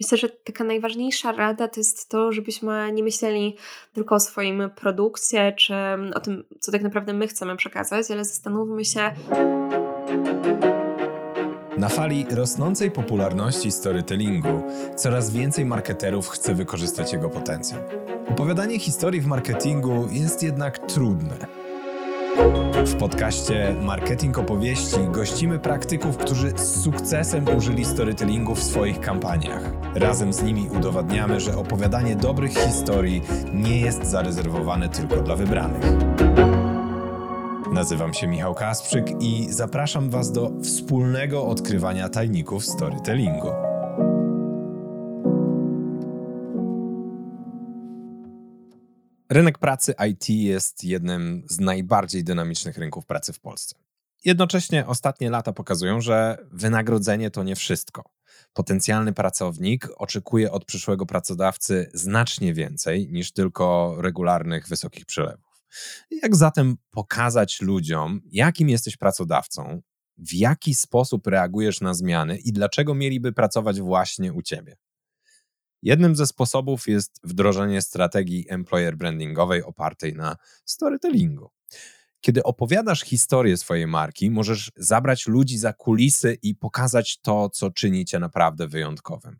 Myślę, że taka najważniejsza rada to jest to, żebyśmy nie myśleli tylko o swoim produkcie, czy o tym, co tak naprawdę my chcemy przekazać, ale zastanówmy się. Na fali rosnącej popularności storytellingu coraz więcej marketerów chce wykorzystać jego potencjał. Opowiadanie historii w marketingu jest jednak trudne. W podcaście Marketing Opowieści gościmy praktyków, którzy z sukcesem użyli storytellingu w swoich kampaniach. Razem z nimi udowadniamy, że opowiadanie dobrych historii nie jest zarezerwowane tylko dla wybranych. Nazywam się Michał Kasprzyk i zapraszam Was do wspólnego odkrywania tajników storytellingu. Rynek pracy IT jest jednym z najbardziej dynamicznych rynków pracy w Polsce. Jednocześnie ostatnie lata pokazują, że wynagrodzenie to nie wszystko. Potencjalny pracownik oczekuje od przyszłego pracodawcy znacznie więcej niż tylko regularnych wysokich przelewów. Jak zatem pokazać ludziom, jakim jesteś pracodawcą, w jaki sposób reagujesz na zmiany i dlaczego mieliby pracować właśnie u ciebie? Jednym ze sposobów jest wdrożenie strategii employer brandingowej opartej na storytellingu. Kiedy opowiadasz historię swojej marki, możesz zabrać ludzi za kulisy i pokazać to, co czyni cię naprawdę wyjątkowym.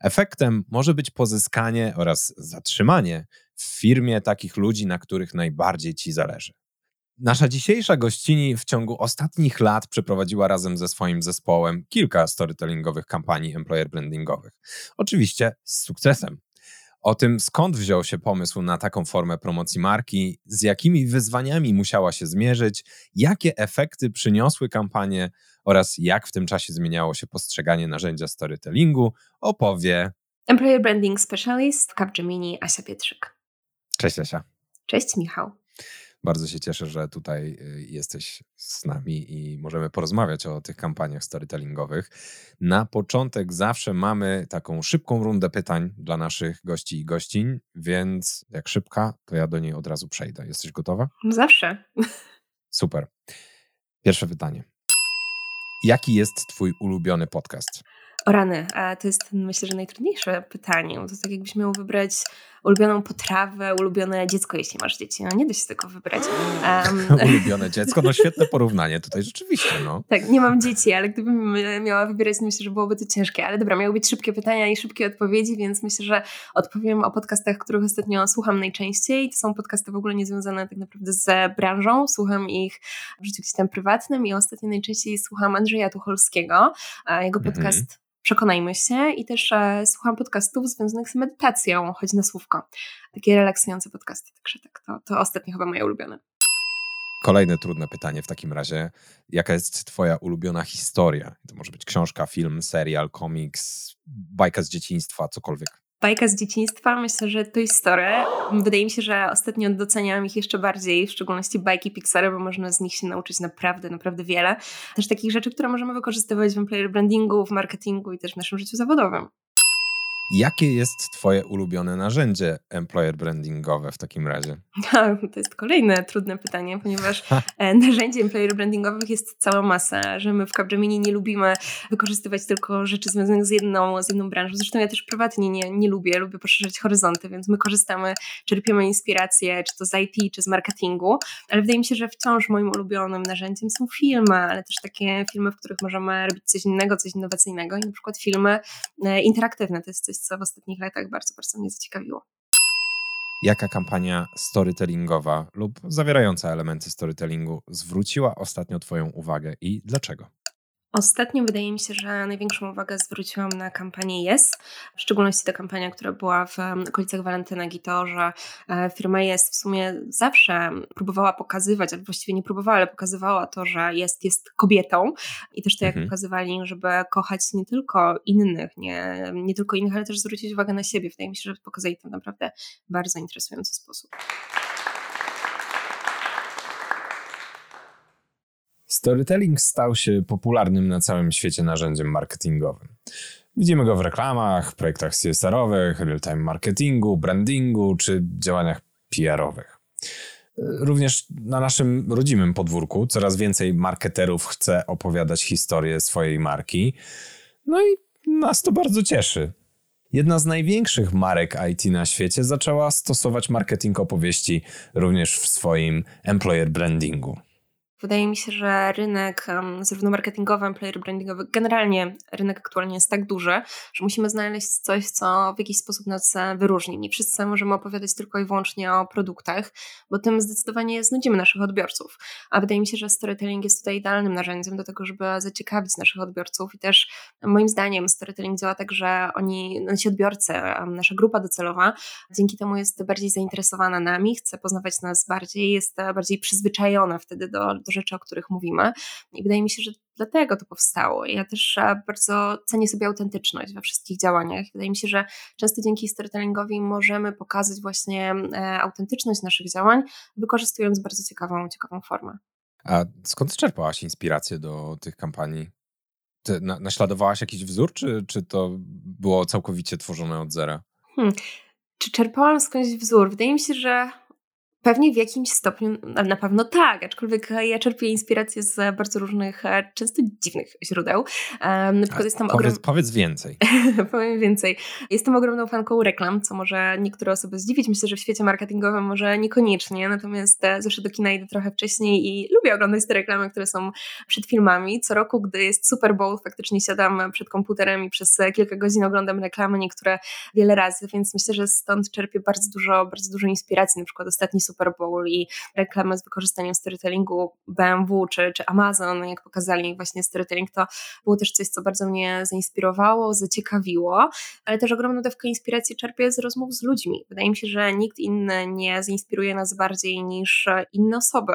Efektem może być pozyskanie oraz zatrzymanie w firmie takich ludzi, na których najbardziej ci zależy. Nasza dzisiejsza gościni w ciągu ostatnich lat przeprowadziła razem ze swoim zespołem kilka storytellingowych kampanii employer brandingowych. Oczywiście z sukcesem. O tym, skąd wziął się pomysł na taką formę promocji marki, z jakimi wyzwaniami musiała się zmierzyć, jakie efekty przyniosły kampanie oraz jak w tym czasie zmieniało się postrzeganie narzędzia storytellingu, opowie Employer Branding Specialist w Capgemini Asia Pietrzyk. Cześć Asia. Cześć Michał. Bardzo się cieszę, że tutaj y, jesteś z nami i możemy porozmawiać o tych kampaniach storytellingowych. Na początek zawsze mamy taką szybką rundę pytań dla naszych gości i gościń, więc jak szybka, to ja do niej od razu przejdę. Jesteś gotowa? Zawsze. Super. Pierwsze pytanie. Jaki jest Twój ulubiony podcast? O rany, a to jest myślę, że najtrudniejsze pytanie. To tak jakbyś miał wybrać ulubioną potrawę, ulubione dziecko, jeśli masz dzieci. No nie da się tego wybrać. Um, ulubione dziecko, no świetne porównanie tutaj rzeczywiście. No. Tak, nie mam dzieci, ale gdybym miała wybierać, to myślę, że byłoby to ciężkie. Ale dobra, miały być szybkie pytania i szybkie odpowiedzi, więc myślę, że odpowiem o podcastach, których ostatnio słucham najczęściej. To są podcasty w ogóle niezwiązane tak naprawdę z branżą. Słucham ich w życiu gdzieś tam prywatnym i ostatnio najczęściej słucham Andrzeja Tucholskiego. Jego mhm. podcast mhm przekonajmy się i też e, słucham podcastów związanych z medytacją, choć na słówko. Takie relaksujące podcasty, także tak, to, to ostatnio chyba moje ulubione. Kolejne trudne pytanie w takim razie. Jaka jest twoja ulubiona historia? To może być książka, film, serial, komiks, bajka z dzieciństwa, cokolwiek bajka z dzieciństwa, myślę, że Toy Story. Wydaje mi się, że ostatnio doceniam ich jeszcze bardziej, w szczególności bajki Pixar, bo można z nich się nauczyć naprawdę, naprawdę wiele. Też takich rzeczy, które możemy wykorzystywać w employer brandingu, w marketingu i też w naszym życiu zawodowym. Jakie jest Twoje ulubione narzędzie employer brandingowe w takim razie? To jest kolejne trudne pytanie, ponieważ e, narzędzi employer brandingowych jest cała masa, że my w Capgemini nie lubimy wykorzystywać tylko rzeczy związanych z jedną, z jedną branżą. Zresztą ja też prywatnie nie, nie lubię, lubię poszerzać horyzonty, więc my korzystamy, czerpiemy inspiracje, czy to z IT, czy z marketingu, ale wydaje mi się, że wciąż moim ulubionym narzędziem są filmy, ale też takie filmy, w których możemy robić coś innego, coś innowacyjnego i na przykład filmy e, interaktywne, to jest coś, co w ostatnich latach bardzo, bardzo mnie zaciekawiło. Jaka kampania storytellingowa lub zawierająca elementy storytellingu zwróciła ostatnio Twoją uwagę i dlaczego? Ostatnio wydaje mi się, że największą uwagę zwróciłam na kampanię Yes, w szczególności ta kampania, która była w okolicach Walentynek i to, że e, firma Yes w sumie zawsze próbowała pokazywać, albo właściwie nie próbowała, ale pokazywała to, że jest, jest kobietą i też to, jak mhm. pokazywali, żeby kochać nie tylko innych, nie, nie tylko innych, ale też zwrócić uwagę na siebie. Wydaje mi się, że pokazali to w naprawdę bardzo interesujący sposób. Storytelling stał się popularnym na całym świecie narzędziem marketingowym. Widzimy go w reklamach, projektach CSR-owych, real-time marketingu, brandingu czy działaniach PR-owych. Również na naszym rodzimym podwórku coraz więcej marketerów chce opowiadać historię swojej marki. No i nas to bardzo cieszy. Jedna z największych marek IT na świecie zaczęła stosować marketing opowieści również w swoim employer brandingu. Wydaje mi się, że rynek zarówno marketingowy, employer brandingowy, generalnie rynek aktualnie jest tak duży, że musimy znaleźć coś, co w jakiś sposób nas e, wyróżni. Nie wszyscy możemy opowiadać tylko i wyłącznie o produktach, bo tym zdecydowanie znudzimy naszych odbiorców. A wydaje mi się, że storytelling jest tutaj idealnym narzędziem do tego, żeby zaciekawić naszych odbiorców i też moim zdaniem storytelling działa tak, że oni, nasi odbiorcy, nasza grupa docelowa dzięki temu jest bardziej zainteresowana nami, chce poznawać nas bardziej, jest bardziej przyzwyczajona wtedy do, do rzeczy, o których mówimy. I wydaje mi się, że dlatego to powstało. Ja też e, bardzo cenię sobie autentyczność we wszystkich działaniach. Wydaje mi się, że często dzięki storytellingowi możemy pokazać właśnie e, autentyczność naszych działań, wykorzystując bardzo ciekawą, ciekawą formę. A skąd czerpałaś inspirację do tych kampanii? Ty naśladowałaś jakiś wzór, czy, czy to było całkowicie tworzone od zera? Hmm. Czy czerpałam skądś wzór? Wydaje mi się, że Pewnie w jakimś stopniu, na pewno tak, aczkolwiek ja czerpię inspirację z bardzo różnych, e, często dziwnych źródeł. Na przykład jestem powiedz, ogrom... powiedz więcej. Powiem więcej. Jestem ogromną fanką reklam, co może niektóre osoby zdziwić. Myślę, że w świecie marketingowym może niekoniecznie, natomiast e, zawsze do kina idę trochę wcześniej i lubię oglądać te reklamy, które są przed filmami. Co roku, gdy jest Super Bowl, faktycznie siadam przed komputerem i przez kilka godzin oglądam reklamy, niektóre wiele razy, więc myślę, że stąd czerpię bardzo dużo, bardzo dużo inspiracji. Na przykład ostatni Super Bowl i reklamy z wykorzystaniem storytellingu BMW czy, czy Amazon, jak pokazali właśnie storytelling, to było też coś, co bardzo mnie zainspirowało, zaciekawiło, ale też ogromną dawkę inspiracji czerpię z rozmów z ludźmi. Wydaje mi się, że nikt inny nie zainspiruje nas bardziej niż inne osoby,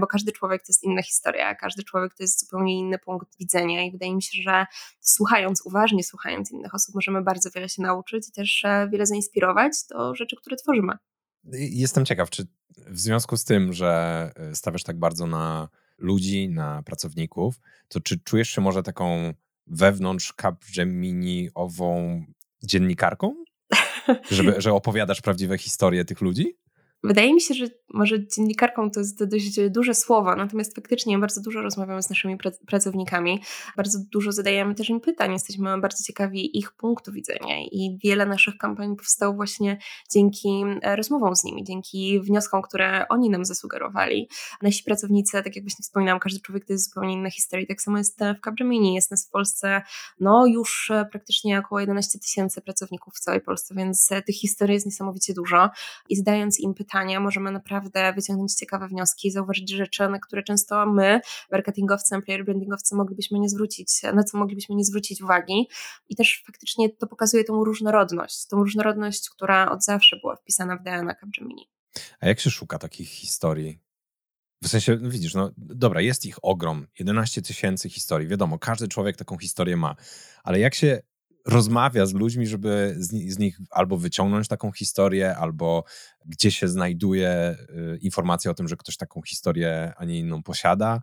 bo każdy człowiek to jest inna historia, każdy człowiek to jest zupełnie inny punkt widzenia i wydaje mi się, że słuchając, uważnie słuchając innych osób, możemy bardzo wiele się nauczyć i też e, wiele zainspirować do rzeczy, które tworzymy. Jestem ciekaw, czy w związku z tym, że e, stawiasz tak bardzo na ludzi, na pracowników, to czy czujesz się może taką wewnątrz Capgemini-ową dziennikarką? Żeby, że opowiadasz prawdziwe historie tych ludzi? Wydaje mi się, że może dziennikarką to jest dość duże słowo, natomiast faktycznie bardzo dużo rozmawiamy z naszymi pracownikami, bardzo dużo zadajemy też im pytań, jesteśmy bardzo ciekawi ich punktu widzenia i wiele naszych kampanii powstało właśnie dzięki e, rozmowom z nimi, dzięki wnioskom, które oni nam zasugerowali. Nasi pracownicy, tak jak właśnie wspominałam, każdy człowiek to jest zupełnie inna historia, tak samo jest w Capgemini, jest nas w Polsce no już e, praktycznie około 11 tysięcy pracowników w całej Polsce, więc e, tych historii jest niesamowicie dużo. I zadając im pytania, pytania możemy naprawdę wyciągnąć ciekawe wnioski, zauważyć rzeczy, na które często my, marketingowcy, player brandingowcy, moglibyśmy nie zwrócić, na co moglibyśmy nie zwrócić uwagi. I też faktycznie to pokazuje tą różnorodność, tą różnorodność, która od zawsze była wpisana w DNA Capgemini. A jak się szuka takich historii? W sensie, no widzisz, no dobra, jest ich ogrom, 11 tysięcy historii, wiadomo, każdy człowiek taką historię ma, ale jak się rozmawia z ludźmi, żeby z, nich albo wyciągnąć taką historię, albo gdzie się znajduje y, informacja o tym, że ktoś taką historię, a nie inną posiada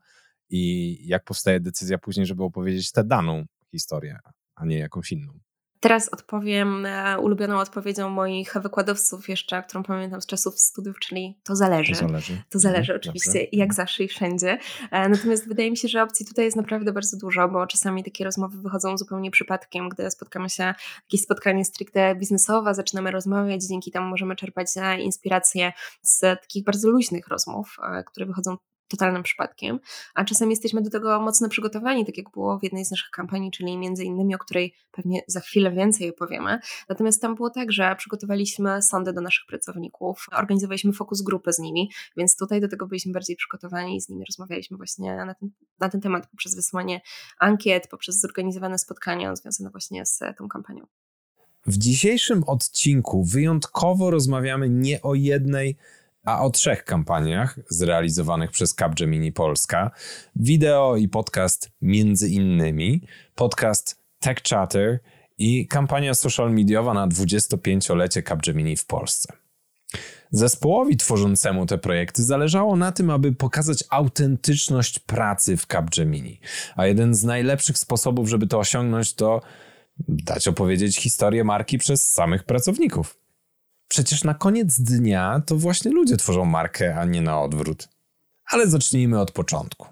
i jak powstaje decyzja później, żeby opowiedzieć tę daną historię, a nie jakąś inną. Teraz odpowiem e, ulubioną odpowiedzią moich wykładowców jeszcze, którą pamiętam z czasów studiów, czyli to zależy. To zależy, to zależy mhm, oczywiście, Dobrze. jak zawsze i wszędzie. E, natomiast wydaje mi się, że opcji tutaj jest naprawdę bardzo dużo, bo czasami takie rozmowy wychodzą zupełnie przypadkiem, gdy spotkamy się, jakieś spotkanie stricte biznesowe, zaczynamy rozmawiać, dzięki temu możemy czerpać e, inspiracje z takich bardzo luźnych rozmów, które wychodzą totalnym przypadkiem, a czasem jesteśmy do tego mocno przygotowani, tak jak było w jednej z naszych kampanii, czyli między innymi, o której pewnie za chwilę więcej opowiemy. Natomiast tam było tak, że przygotowaliśmy sądy do naszych pracowników, organizowaliśmy fokus grupy z nimi, więc tutaj do tego byliśmy bardziej przygotowani i z nimi rozmawialiśmy właśnie na ten, na ten temat poprzez wysłanie ankiet, poprzez zorganizowane spotkania związane właśnie z tą kampanią. W dzisiejszym odcinku wyjątkowo rozmawiamy nie o jednej a o trzech kampaniach zrealizowanych przez Capgemini Polska. Wideo i podcast między innymi, podcast Tech Chatter i kampania social mediowa na 25-lecie Capgemini w Polsce. Zespołowi tworzącemu te projekty zależało na tym, aby pokazać autentyczność pracy w Capgemini. A jeden z najlepszych sposobów, żeby to osiągnąć, to dać opowiedzieć historię marki przez samych pracowników. Przecież na koniec dnia to właśnie ludzie tworzą markę, a nie na odwrót. Ale zacznijmy od początku.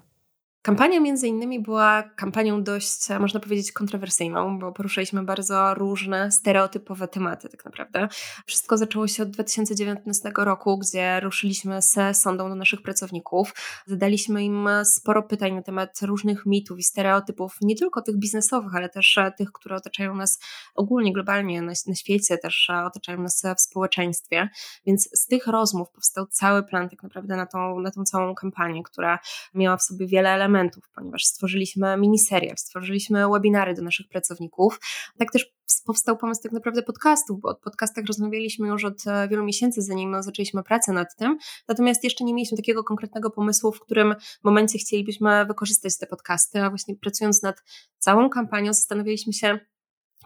Kampania między innymi była kampanią dość, można powiedzieć, kontrowersyjną, bo poruszaliśmy bardzo różne stereotypowe tematy tak naprawdę. Wszystko zaczęło się od 2019 roku, gdzie ruszyliśmy z sondą do naszych pracowników. Zadaliśmy im sporo pytań na temat różnych mitów i stereotypów, nie tylko tych biznesowych, ale też tych, które otaczają nas ogólnie, globalnie na, na świecie, też otaczają nas w społeczeństwie. Więc z tych rozmów powstał cały plan tak naprawdę na tą, na tą całą kampanię, która miała w sobie wiele elementów, ponieważ stworzyliśmy miniserial, stworzyliśmy webinary do naszych pracowników. Tak też powstał pomysł tak naprawdę podcastów, bo o podcastach rozmawialiśmy już od e, wielu miesięcy, zanim zaczęliśmy pracę nad tym. Natomiast jeszcze nie mieliśmy takiego konkretnego pomysłu, w którym momencie chcielibyśmy wykorzystać te podcasty, a właśnie pracując nad całą kampanią zastanawialiśmy się,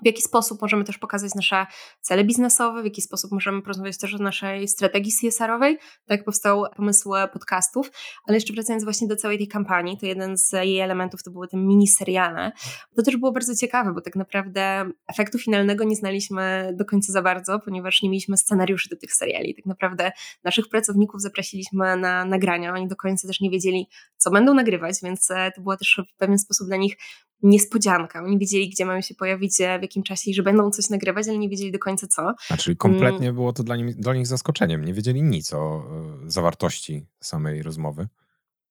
w jaki sposób możemy też pokazać nasze cele biznesowe, w jaki sposób możemy porozmawiać też o naszej strategii CSR-owej. Tak powstał pomysł podcastów, ale jeszcze wracając właśnie do całej tej kampanii, to jeden z jej elementów to były te miniseriale. To też było bardzo ciekawe, bo tak naprawdę efektu finalnego nie znaliśmy do końca za bardzo, ponieważ nie mieliśmy scenariuszy do tych seriali. Tak naprawdę naszych pracowników zaprosiliśmy na nagrania, oni do końca też nie wiedzieli, co będą nagrywać, więc e, to była też w pewien sposób dla nich niespodzianka. Oni wiedzieli, gdzie mają się pojawić, e, w jakim czasie i że będą coś nagrywać, ale nie wiedzieli do końca co. Czyli kompletnie mm. było to dla, nim, dla nich zaskoczeniem. Nie wiedzieli nic o e, zawartości samej rozmowy.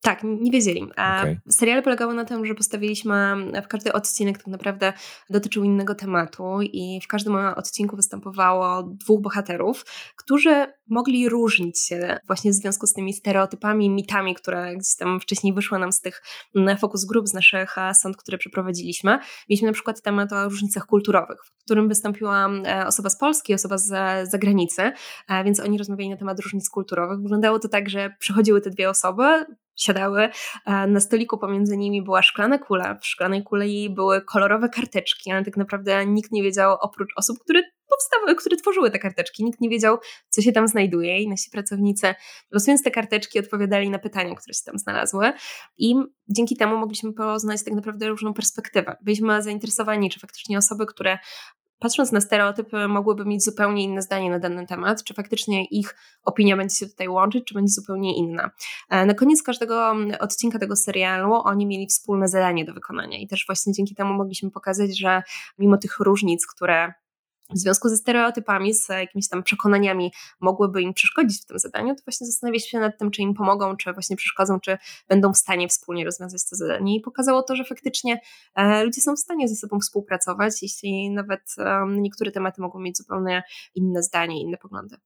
Tak, nie wiedzieli. A okay. seriale polegały na tym, że postawiliśmy, w każdy odcinek tak naprawdę dotyczył innego tematu i w każdym odcinku występowało dwóch bohaterów, którzy mogli różnić się właśnie w związku z tymi stereotypami, mitami, które gdzieś tam wcześniej wyszły nam z tych fokus grup, z naszych sąd, które przeprowadziliśmy. Mieliśmy na przykład temat o różnicach kulturowych, w którym wystąpiła e, osoba z Polski, osoba z zagranicy, więc oni rozmawiali na temat różnic kulturowych. Wyglądało to tak, że przychodziły te dwie osoby, siadały. Na stoliku pomiędzy nimi była szklana kula. W szklanej kuli były kolorowe karteczki, ale tak naprawdę nikt nie wiedział, oprócz osób, które powstały, które tworzyły te karteczki, nikt nie wiedział, co się tam znajduje i nasi pracownicy losując te karteczki odpowiadali na pytania, które się tam znalazły i dzięki temu mogliśmy poznać tak naprawdę różną perspektywę. Byliśmy zainteresowani, czy faktycznie osoby, które patrząc na stereotypy, mogłyby mieć zupełnie inne zdanie na dany temat, czy faktycznie ich opinia będzie się tutaj łączyć, czy będzie zupełnie inna. E, na koniec każdego mm, odcinka tego serialu oni mieli wspólne zadanie do wykonania i też właśnie dzięki temu mogliśmy pokazać, że mimo tych różnic, które w związku ze stereotypami, z jakimiś tam przekonaniami mogłyby im przeszkodzić w tym zadaniu, to właśnie zastanawiać się nad tym, czy im pomogą, czy właśnie przeszkodzą, czy będą w stanie wspólnie rozwiązać to zadanie. I pokazało to, że faktycznie e, ludzie są w stanie ze sobą współpracować, jeśli nawet niektóre tematy mogą mieć zupełnie inne zdanie, inne poglądy.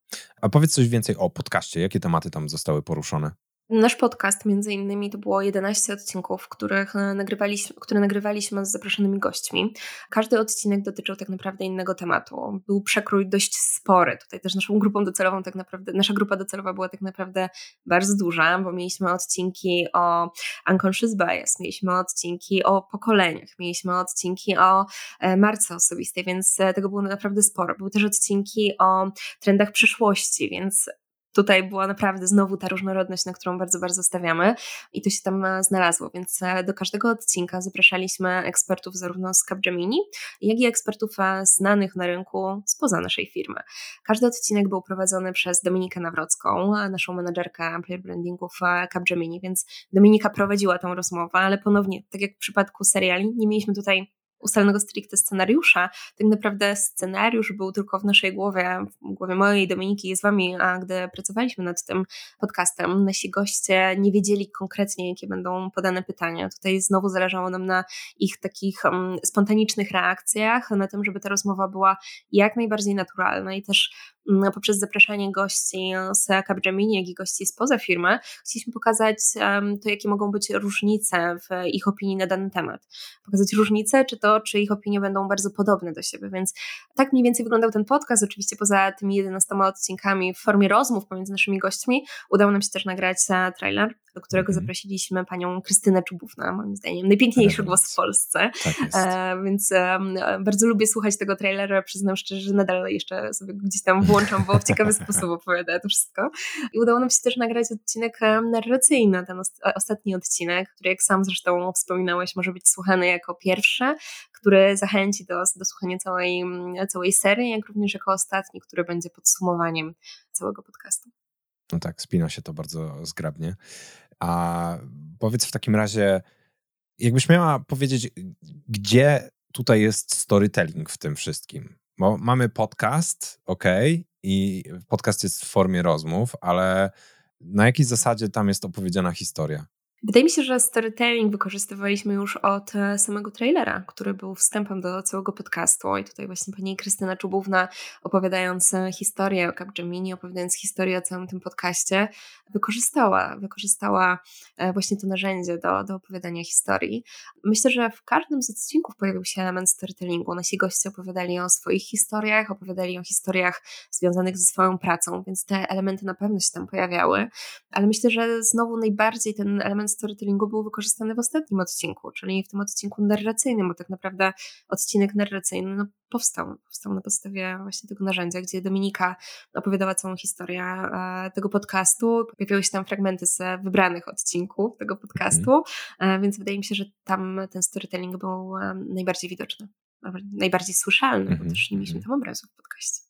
A powiedz coś więcej o podcaście. Jakie tematy tam zostały poruszone? Nasz podcast, między innymi, to było 11 odcinków, których e, nagrywaliśmy, które nagrywaliśmy z zaproszonymi gośćmi. Każdy odcinek dotyczył tak naprawdę innego tematu. Był przekrój dość spory. Tutaj też naszą grupą docelową, tak naprawdę, nasza grupa docelowa była tak naprawdę bardzo duża, bo mieliśmy odcinki o unconscious bias, mieliśmy odcinki o pokoleniach, mieliśmy odcinki o e, marce osobistej, więc e, tego było naprawdę sporo. Były też odcinki o trendach przyszłości, więc tutaj była naprawdę znowu ta różnorodność, na którą bardzo, bardzo stawiamy i to się tam e, znalazło, więc e, do każdego odcinka zapraszaliśmy ekspertów zarówno z Capgemini, jak i ekspertów e, znanych na rynku spoza naszej firmy. Każdy odcinek był prowadzony przez Dominikę Nawrocką, naszą menedżerkę employer brandingu w Capgemini, więc Dominika prowadziła tą rozmowę, ale ponownie, tak jak w przypadku seriali, nie mieliśmy tutaj ustalonego stricte scenariusza. Tak naprawdę scenariusz był tylko w naszej głowie, w głowie mojej Dominiki i z wami, a gdy pracowaliśmy nad tym podcastem, nasi goście nie wiedzieli konkretnie, jakie będą podane pytania. Tutaj znowu zależało nam na ich takich um, spontanicznych reakcjach, na tym, żeby ta rozmowa była jak najbardziej naturalna i też poprzez zapraszanie gości z Capgemini, jak i gości spoza firmy, chcieliśmy pokazać to, jakie mogą być różnice w ich opinii na dany temat. Pokazać różnice, czy to, czy ich opinie będą bardzo podobne do siebie. Więc tak mniej więcej wyglądał ten podcast. Oczywiście poza tymi 11 odcinkami w formie rozmów pomiędzy naszymi gośćmi, udało nam się też nagrać e, trailer do którego mm. zaprosiliśmy panią Krystynę Czubówna, moim zdaniem najpiękniejszy głos w Polsce. Tak e, więc e, bardzo lubię słuchać tego trailera, przyznam szczerze, że nadal jeszcze sobie gdzieś tam włączam, bo w ciekawy sposób opowiada to wszystko. I udało nam się też nagrać odcinek narracyjny, ten ostatni odcinek, który jak sam zresztą wspominałeś, może być słuchany jako pierwszy, który zachęci do, do słuchania całej, całej serii, jak również jako ostatni, który będzie podsumowaniem całego podcastu. No tak, spina się to bardzo zgrabnie. A powiedz w takim razie, Jakbyś miała powiedzieć, gdzie tutaj jest storytelling w tym wszystkim? Bo mamy podcast, ok, i podcast jest w formie rozmów, ale na jakiej zasadzie tam jest opowiedziana historia? Wydaje mi się, że storytelling wykorzystywaliśmy już od e, samego trailera, który był wstępem do całego podcastu. I tutaj właśnie pani Krystyna Czubówna, opowiadając e, historię o Capgemini, opowiadając historię o całym tym podcaście, wykorzystała, wykorzystała e, właśnie to narzędzie do, do opowiadania historii. Myślę, że w każdym z odcinków pojawił się element storytellingu. Nasi goście opowiadali o swoich historiach, opowiadali o historiach związanych ze swoją pracą, więc te elementy na pewno się tam pojawiały. Ale myślę, że znowu najbardziej ten element storytellingu był wykorzystany w ostatnim odcinku, czyli w tym odcinku narracyjnym, bo tak naprawdę odcinek narracyjny no, powstał, powstał na podstawie właśnie tego narzędzia, gdzie Dominika opowiadała całą historię e, tego podcastu. Pojawiały się tam fragmenty z wybranych odcinków tego podcastu, mm. więc wydaje mi się, że tam ten storytelling był e, najbardziej widoczny, najbardziej słyszalny, mm -hmm. bo mhm, też nie mieliśmy mhm. tam obrazu w podcaście.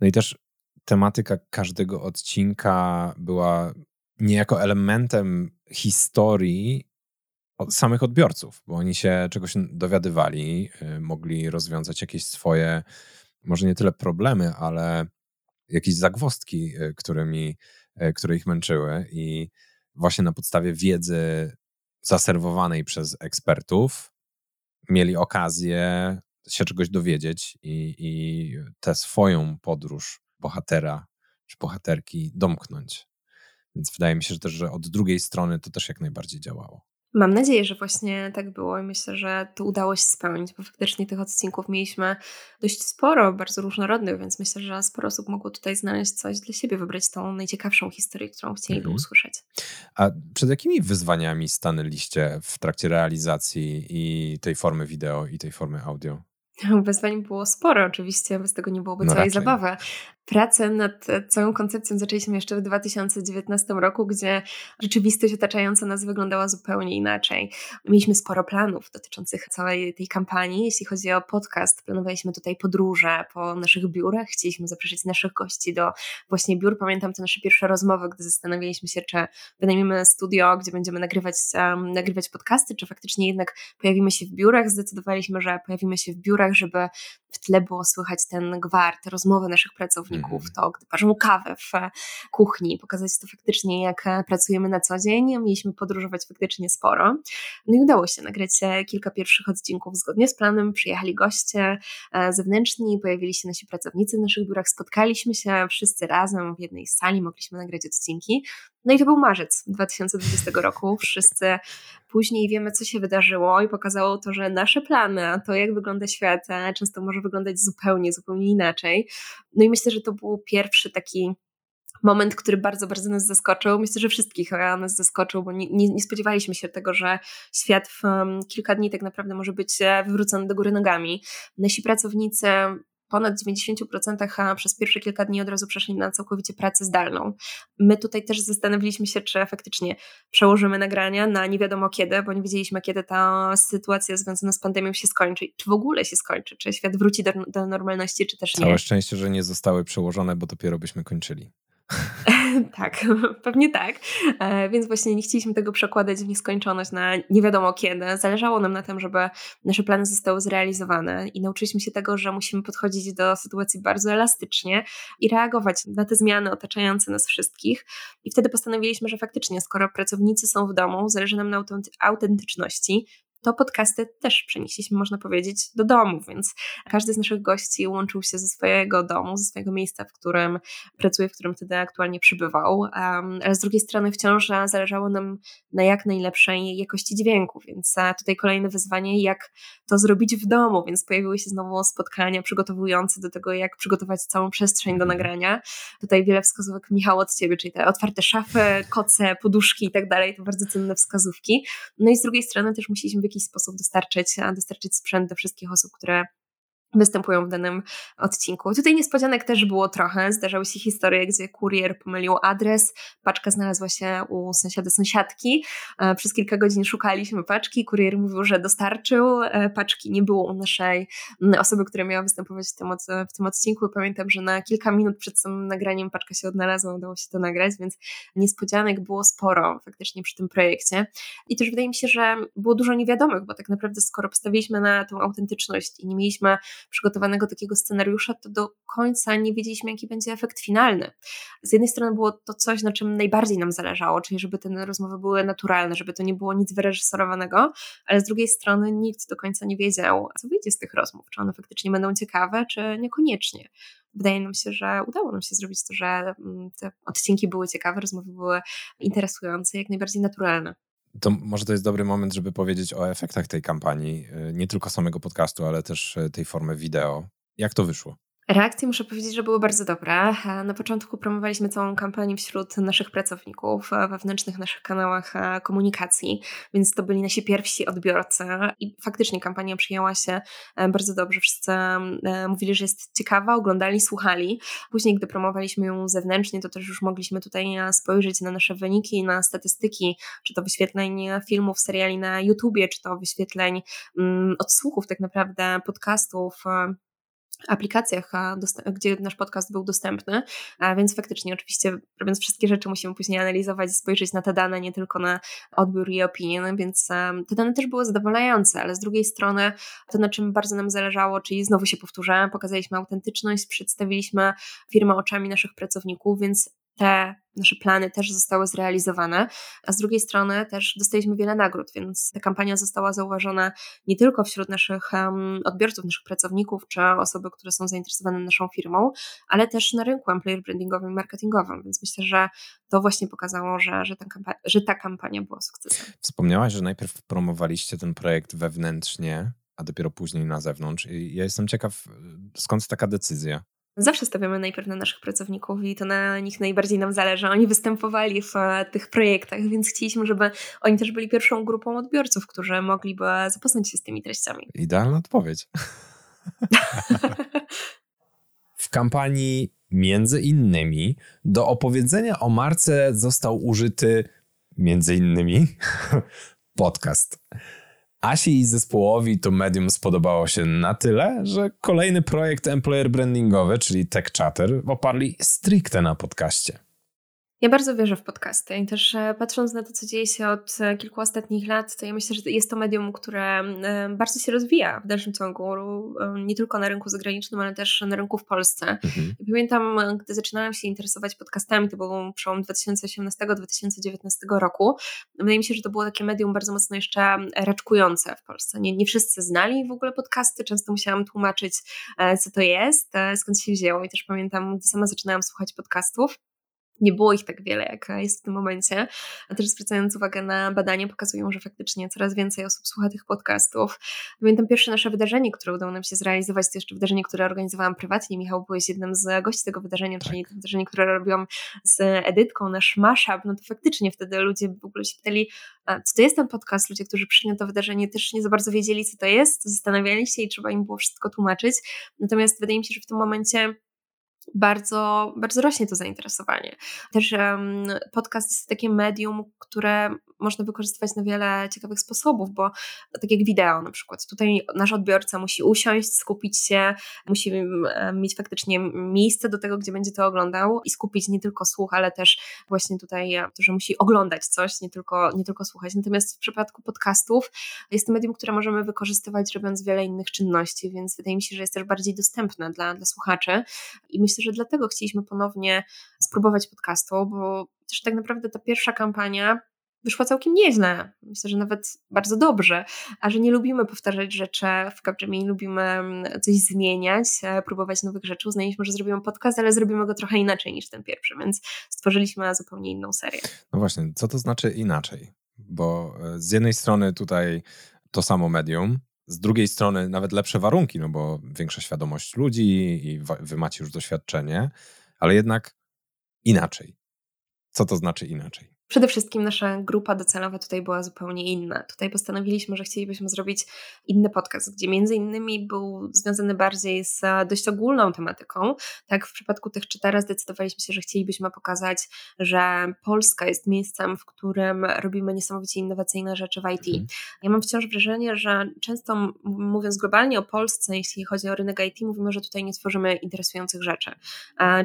No i też tematyka każdego odcinka była niejako elementem historii od samych odbiorców, bo oni się czegoś dowiadywali, y, mogli rozwiązać jakieś swoje, może nie tyle problemy, ale jakieś zagwostki, y, którymi, y, które ich męczyły i właśnie na podstawie wiedzy zaserwowanej przez ekspertów mieli okazję się czegoś dowiedzieć i, i tę swoją podróż bohatera czy bohaterki domknąć. Więc wydaje mi się że też, że od drugiej strony to też jak najbardziej działało. Mam nadzieję, że właśnie tak było i myślę, że to udało się spełnić, bo faktycznie tych odcinków mieliśmy dość sporo, bardzo różnorodnych, więc myślę, że sporo osób mogło tutaj znaleźć coś dla siebie, wybrać tą najciekawszą historię, którą chcieliby mhm. usłyszeć. A przed jakimi wyzwaniami stanęliście w trakcie realizacji i tej formy wideo, i tej formy audio? Wyzwań było sporo, oczywiście, bez tego nie byłoby no całej raczej. zabawy. Pracę nad całą koncepcją zaczęliśmy jeszcze w 2019 roku, gdzie rzeczywistość otaczająca nas wyglądała zupełnie inaczej. Mieliśmy sporo planów dotyczących całej tej kampanii. Jeśli chodzi o podcast, planowaliśmy tutaj podróże po naszych biurach. Chcieliśmy zaprosić naszych gości do właśnie biur. Pamiętam te nasze pierwsze rozmowy, gdy zastanawialiśmy się, czy wynajmiemy studio, gdzie będziemy nagrywać, um, nagrywać podcasty, czy faktycznie jednak pojawimy się w biurach. Zdecydowaliśmy, że pojawimy się w biurach, żeby w tle było słychać ten gwar, te rozmowy naszych pracowników, mm. to gdy parzą kawę w kuchni, pokazać to faktycznie, jak e, pracujemy na co dzień. Mieliśmy podróżować faktycznie sporo. No i udało się nagrać e, kilka pierwszych odcinków zgodnie z planem. Przyjechali goście e, zewnętrzni, pojawili się nasi pracownicy w naszych biurach, spotkaliśmy się wszyscy razem w jednej sali, mogliśmy nagrać odcinki. No i to był marzec 2020 roku. Wszyscy później wiemy, co się wydarzyło i pokazało to, że nasze plany, to jak wygląda świat, często może wyglądać zupełnie, zupełnie inaczej. No i myślę, że to był pierwszy taki moment, który bardzo, bardzo nas zaskoczył. Myślę, że wszystkich nas zaskoczył, bo nie, nie, nie spodziewaliśmy się tego, że świat w um, kilka dni tak naprawdę może być e, wywrócony do góry nogami. Nasi pracownicy ponad 90% przez pierwsze kilka dni od razu przeszli na całkowicie pracę zdalną. My tutaj też zastanowiliśmy się, czy faktycznie przełożymy nagrania na nie wiadomo kiedy, bo nie wiedzieliśmy, kiedy ta sytuacja związana z pandemią się skończy, czy w ogóle się skończy, czy świat wróci do, do normalności, czy też nie. Całe szczęście, że nie zostały przełożone, bo dopiero byśmy kończyli. tak, pewnie tak. E, więc właśnie nie chcieliśmy tego przekładać w nieskończoność na nie wiadomo kiedy. Zależało nam na tym, żeby nasze plany zostały zrealizowane i nauczyliśmy się tego, że musimy podchodzić do sytuacji bardzo elastycznie i reagować na te zmiany otaczające nas wszystkich. I wtedy postanowiliśmy, że faktycznie, skoro pracownicy są w domu, zależy nam na autentyczności, to podcasty też przenieśliśmy, można powiedzieć, do domu, więc każdy z naszych gości łączył się ze swojego domu, ze swojego miejsca, w którym pracuje, w którym wtedy aktualnie przybywał, um, ale z drugiej strony wciąż zależało nam na jak najlepszej jakości dźwięku, więc tutaj kolejne wyzwanie, jak to zrobić w domu, więc pojawiły się znowu spotkania przygotowujące do tego, jak przygotować całą przestrzeń do mhm. nagrania. Tutaj wiele wskazówek, Michał, od Ciebie, czyli te otwarte szafy, koce, poduszki i tak dalej, to bardzo cenne wskazówki. No i z drugiej strony też musieliśmy w jakiś sposób dostarczyć, dostarczyć sprzęt do wszystkich osób, które występują w danym odcinku. Tutaj niespodzianek też było trochę. Zdarzały się historie, gdzie kurier pomylił adres, paczka znalazła się u sąsiada sąsiadki. E, przez kilka godzin szukaliśmy paczki, kurier mówił, że dostarczył, e, paczki nie było u naszej osoby, która miała występować w tym, w tym odcinku. Pamiętam, że na kilka minut przed samym nagraniem paczka się odnalazła, udało się to nagrać, więc niespodzianek było sporo faktycznie przy tym projekcie. I też wydaje mi się, że było dużo niewiadomych, bo tak naprawdę skoro postawiliśmy na tą autentyczność i nie mieliśmy przygotowanego takiego scenariusza, to do końca nie wiedzieliśmy, jaki będzie efekt finalny. Z jednej strony było to coś, na czym najbardziej nam zależało, czyli żeby te rozmowy były naturalne, żeby to nie było nic wyreżyserowanego, ale z drugiej strony nikt do końca nie wiedział, co wyjdzie z tych rozmów, czy one faktycznie będą ciekawe, czy niekoniecznie wydaje nam się, że udało nam się zrobić to, że mm, te odcinki były ciekawe, rozmowy były interesujące, jak najbardziej naturalne. To może to jest dobry moment, żeby powiedzieć o efektach tej kampanii, y, nie tylko samego podcastu, ale też y, tej formy wideo. Jak to wyszło? Reakcje muszę powiedzieć, że były bardzo dobre. Na początku promowaliśmy całą kampanię wśród naszych pracowników, we wewnętrznych naszych kanałach komunikacji, więc to byli nasi pierwsi odbiorcy i faktycznie kampania przyjęła się e, bardzo dobrze. Wszyscy e, mówili, że jest ciekawa, oglądali, słuchali. Później, gdy promowaliśmy ją zewnętrznie, to też już mogliśmy tutaj e, spojrzeć na nasze wyniki, na statystyki, czy to wyświetleń filmów, seriali na YouTubie, czy to wyświetleń mm, odsłuchów tak naprawdę podcastów aplikacjach, gdzie nasz podcast był dostępny, więc faktycznie oczywiście robiąc wszystkie rzeczy musimy później analizować, spojrzeć na te dane, nie tylko na odbiór i opinię, no więc te dane też były zadowalające, ale z drugiej strony to, na czym bardzo nam zależało, czyli znowu się powtórzę, pokazaliśmy autentyczność, przedstawiliśmy firmę oczami naszych pracowników, więc te nasze plany też zostały zrealizowane, a z drugiej strony też dostaliśmy wiele nagród, więc ta kampania została zauważona nie tylko wśród naszych odbiorców, naszych pracowników czy osoby, które są zainteresowane naszą firmą, ale też na rynku employer brandingowym i marketingowym, więc myślę, że to właśnie pokazało, że, że, że ta kampania była sukcesem. Wspomniałaś, że najpierw promowaliście ten projekt wewnętrznie, a dopiero później na zewnątrz. I ja jestem ciekaw, skąd taka decyzja? Zawsze stawiamy najpierw na naszych pracowników i to na nich najbardziej nam zależy. Oni występowali w e, tych projektach, więc chcieliśmy, żeby oni też byli pierwszą grupą odbiorców, którzy mogliby zapoznać się z tymi treściami. Idealna odpowiedź. w kampanii między innymi do opowiedzenia o marce został użyty między innymi podcast. Asi i zespołowi to medium spodobało się na tyle, że kolejny projekt employer brandingowy, czyli Tech Chatter, oparli stricte na podcaście. Ja bardzo wierzę w podcasty i też e, patrząc na to, co dzieje się od e, kilku ostatnich lat, to ja myślę, że jest to medium, które e, bardzo się rozwija w dalszym ciągu, nie tylko na rynku zagranicznym, ale też na rynku w Polsce. Mhm. Pamiętam, gdy zaczynałam się interesować podcastami, to był przełom 2018-2019 roku. Wydaje mi się, że to było takie medium bardzo mocno jeszcze raczkujące w Polsce. Nie, nie wszyscy znali w ogóle podcasty, często musiałam tłumaczyć, co to jest, skąd się wzięło i też pamiętam, gdy sama zaczynałam słuchać podcastów, nie było ich tak wiele, jak jest w tym momencie. A też zwracając uwagę na badania, pokazują, że faktycznie coraz więcej osób słucha tych podcastów. Pamiętam pierwsze nasze wydarzenie, które udało nam się zrealizować, to jeszcze wydarzenie, które organizowałam prywatnie. Michał, byłeś jednym z gości tego wydarzenia, tak. czyli to wydarzenie, które robiłam z Edytką, nasz mashup. No to faktycznie wtedy ludzie w ogóle się pytali, co to jest ten podcast. Ludzie, którzy przyszli na to wydarzenie też nie za bardzo wiedzieli, co to jest, zastanawiali się i trzeba im było wszystko tłumaczyć. Natomiast wydaje mi się, że w tym momencie bardzo, bardzo rośnie to zainteresowanie. Też um, podcast jest takie medium, które można wykorzystywać na wiele ciekawych sposobów, bo tak jak wideo na przykład, tutaj nasz odbiorca musi usiąść, skupić się, musi mieć faktycznie miejsce do tego, gdzie będzie to oglądał i skupić nie tylko słuch, ale też właśnie tutaj to, że musi oglądać coś, nie tylko, nie tylko słuchać. Natomiast w przypadku podcastów jest to medium, które możemy wykorzystywać robiąc wiele innych czynności, więc wydaje mi się, że jest też bardziej dostępne dla, dla słuchaczy i myślę, że dlatego chcieliśmy ponownie spróbować podcastu, bo też tak naprawdę ta pierwsza kampania wyszła całkiem nieźle. Myślę, że nawet bardzo dobrze. A że nie lubimy powtarzać rzeczy w Capgemini, lubimy mm, coś zmieniać, e, próbować nowych rzeczy. Uznaliśmy, że zrobimy podcast, ale zrobimy go trochę inaczej niż ten pierwszy, więc stworzyliśmy zupełnie inną serię. No właśnie, co to znaczy inaczej? Bo e, z jednej strony tutaj to samo medium, z drugiej strony nawet lepsze warunki, no bo większa świadomość ludzi i wy macie już doświadczenie, ale jednak inaczej. Co to znaczy inaczej? Przede wszystkim nasza grupa docelowa tutaj była zupełnie inna. Tutaj postanowiliśmy, że chcielibyśmy zrobić inny podcast, gdzie między innymi był związany bardziej z dość ogólną tematyką. Tak, w przypadku tych czytara zdecydowaliśmy się, że chcielibyśmy pokazać, że Polska jest miejscem, w którym robimy niesamowicie innowacyjne rzeczy w IT. Mhm. Ja mam wciąż wrażenie, że często mówiąc globalnie o Polsce, jeśli chodzi o rynek IT, mówimy, że tutaj nie tworzymy interesujących rzeczy.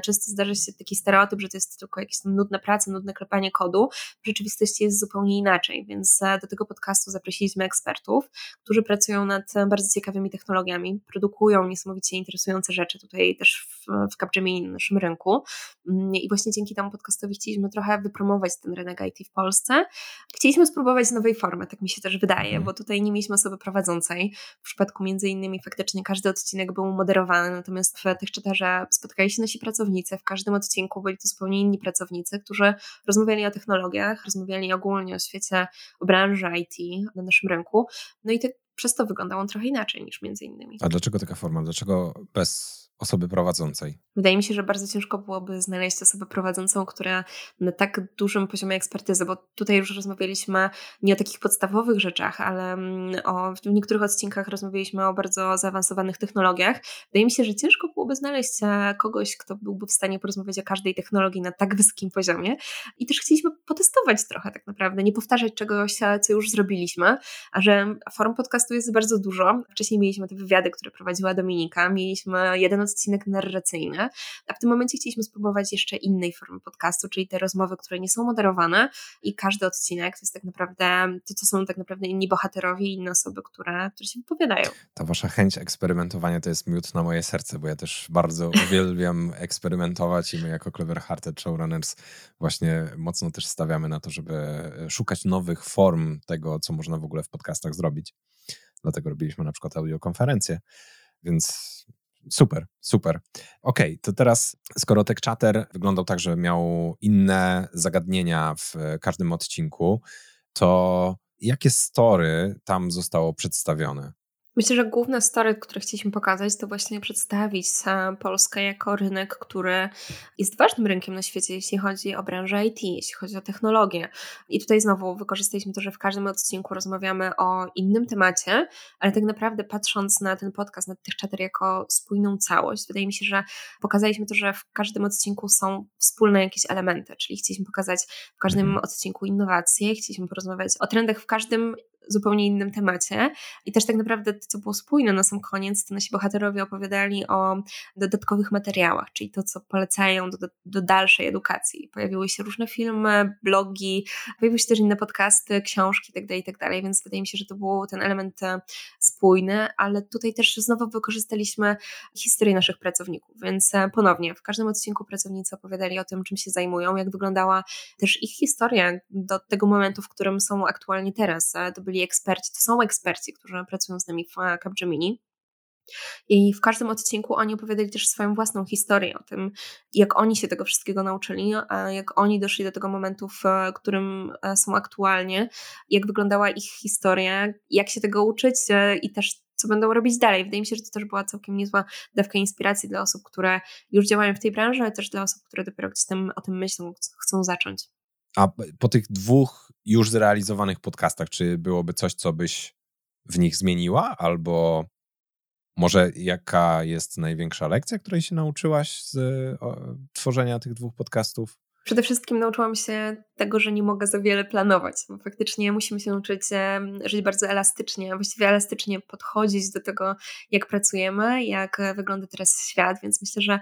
Często zdarza się taki stereotyp, że to jest tylko jakieś nudne prace, nudne klepanie kodu, w rzeczywistości jest zupełnie inaczej, więc e, do tego podcastu zaprosiliśmy ekspertów, którzy pracują nad e, bardzo ciekawymi technologiami, produkują niesamowicie interesujące rzeczy tutaj też w, w Capgemini, na naszym rynku mm, i właśnie dzięki temu podcastowi chcieliśmy trochę wypromować ten rynek IT w Polsce. Chcieliśmy spróbować nowej formy, tak mi się też wydaje, mhm. bo tutaj nie mieliśmy osoby prowadzącej. W przypadku między innymi faktycznie każdy odcinek był moderowany, natomiast w tych czytarze spotkali się nasi pracownicy, w każdym odcinku byli to zupełnie inni pracownicy, którzy rozmawiali o technologii, technologiach, rozmawiali ogólnie o świecie, o branży IT na naszym rynku. No i te, przez to wyglądał on trochę inaczej niż między innymi. A dlaczego taka forma? Dlaczego bez osoby prowadzącej? Wydaje mi się, że bardzo ciężko byłoby znaleźć osobę prowadzącą, która na tak dużym poziomie ekspertyzy, bo tutaj już rozmawialiśmy nie o takich podstawowych rzeczach, ale mm, o, w niektórych odcinkach rozmawialiśmy o bardzo zaawansowanych technologiach. Wydaje mi się, że ciężko byłoby znaleźć e, kogoś, kto byłby w stanie porozmawiać o każdej technologii na tak wysokim poziomie. I też chcieliśmy potestować trochę tak naprawdę, nie powtarzać czegoś, e, co już zrobiliśmy, a że form podcastu jest bardzo dużo. Wcześniej mieliśmy te wywiady, które prowadziła Dominika, mieliśmy jeden odcinek narracyjny, a w tym momencie chcieliśmy spróbować jeszcze innej formy podcastu, czyli te rozmowy, które nie są moderowane i każdy odcinek to jest tak naprawdę, to co są tak naprawdę inni bohaterowie i inne osoby, które, które się wypowiadają. Ta wasza chęć eksperymentowania to jest miód na moje serce, bo ja też bardzo uwielbiam eksperymentować i my jako Clever Hearted Showrunners właśnie mocno też stawiamy na to, żeby szukać nowych form tego, co można w ogóle w podcastach zrobić. Dlatego robiliśmy na przykład audiokonferencję. Więc Super, super. Okay, to teraz, skoro Tech Chatter wyglądał tak, że miał inne zagadnienia w każdym odcinku, to jakie story tam zostało przedstawione? Myślę, że główne story, które chcieliśmy pokazać, to właśnie przedstawić Polskę jako rynek, który jest ważnym rynkiem na świecie, jeśli chodzi o branżę IT, jeśli chodzi o technologię. I tutaj znowu wykorzystaliśmy to, że w każdym odcinku rozmawiamy o innym temacie, ale tak naprawdę patrząc na ten podcast, na tych chatter jako spójną całość, wydaje mi się, że pokazaliśmy to, że w każdym odcinku są wspólne jakieś elementy, czyli chcieliśmy pokazać w każdym mhm. odcinku innowacje, chcieliśmy porozmawiać o trendach w każdym zupełnie innym temacie. I też tak naprawdę to, co było spójne na sam koniec, to nasi bohaterowie opowiadali o dodatkowych materiałach, czyli to, co polecają do, do dalszej edukacji. Pojawiły się różne filmy, blogi, pojawiły się też inne podcasty, książki itd., tak itd., tak więc wydaje mi się, że to był ten element e, spójny, ale tutaj też znowu wykorzystaliśmy historię naszych pracowników, więc e, ponownie w każdym odcinku pracownicy opowiadali o tym, czym się zajmują, jak wyglądała też ich historia do tego momentu, w którym są aktualnie teraz. E, to byli eksperci, to są eksperci, którzy pracują z nami w Capgemini. I w każdym odcinku oni opowiadali też swoją własną historię o tym, jak oni się tego wszystkiego nauczyli, jak oni doszli do tego momentu, w którym e, są aktualnie, jak wyglądała ich historia, jak się tego uczyć e, i też co będą robić dalej. Wydaje mi się, że to też była całkiem niezła dawka inspiracji dla osób, które już działają w tej branży, ale też dla osób, które dopiero gdzieś tam o tym myślą, chcą zacząć. A po tych dwóch już zrealizowanych podcastach, czy byłoby coś, co byś w nich zmieniła? Albo może jaka jest największa lekcja, której się nauczyłaś z o, tworzenia tych dwóch podcastów? Przede wszystkim nauczyłam się tego, że nie mogę za wiele planować, bo faktycznie musimy się nauczyć żyć bardzo elastycznie, właściwie elastycznie podchodzić do tego, jak pracujemy, jak wygląda teraz świat, więc myślę, że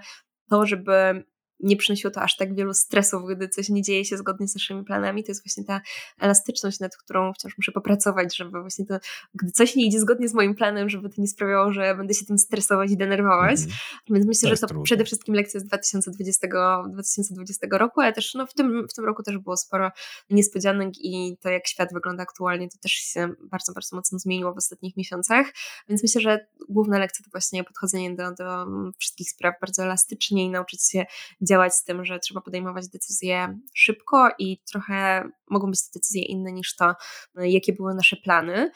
to, żeby nie przynosiło to aż tak wielu stresów, gdy coś nie dzieje się zgodnie z naszymi planami. To jest właśnie ta elastyczność, nad którą wciąż muszę popracować, żeby właśnie to, gdy coś nie idzie zgodnie z moim planem, żeby to nie sprawiało, że będę się tym stresować i denerwować. Mm. Więc myślę, to że to trudne. przede wszystkim lekcja z 2020, 2020 roku, ale też no, w, tym, w tym roku też było sporo niespodzianek i to, jak świat wygląda aktualnie, to też się bardzo, bardzo mocno zmieniło w ostatnich miesiącach. Więc myślę, że główna lekcja to właśnie podchodzenie do, do wszystkich spraw bardzo elastycznie i nauczyć się działać z tym, że trzeba podejmować decyzje szybko i trochę mogą być te decyzje inne niż to, jakie były nasze plany.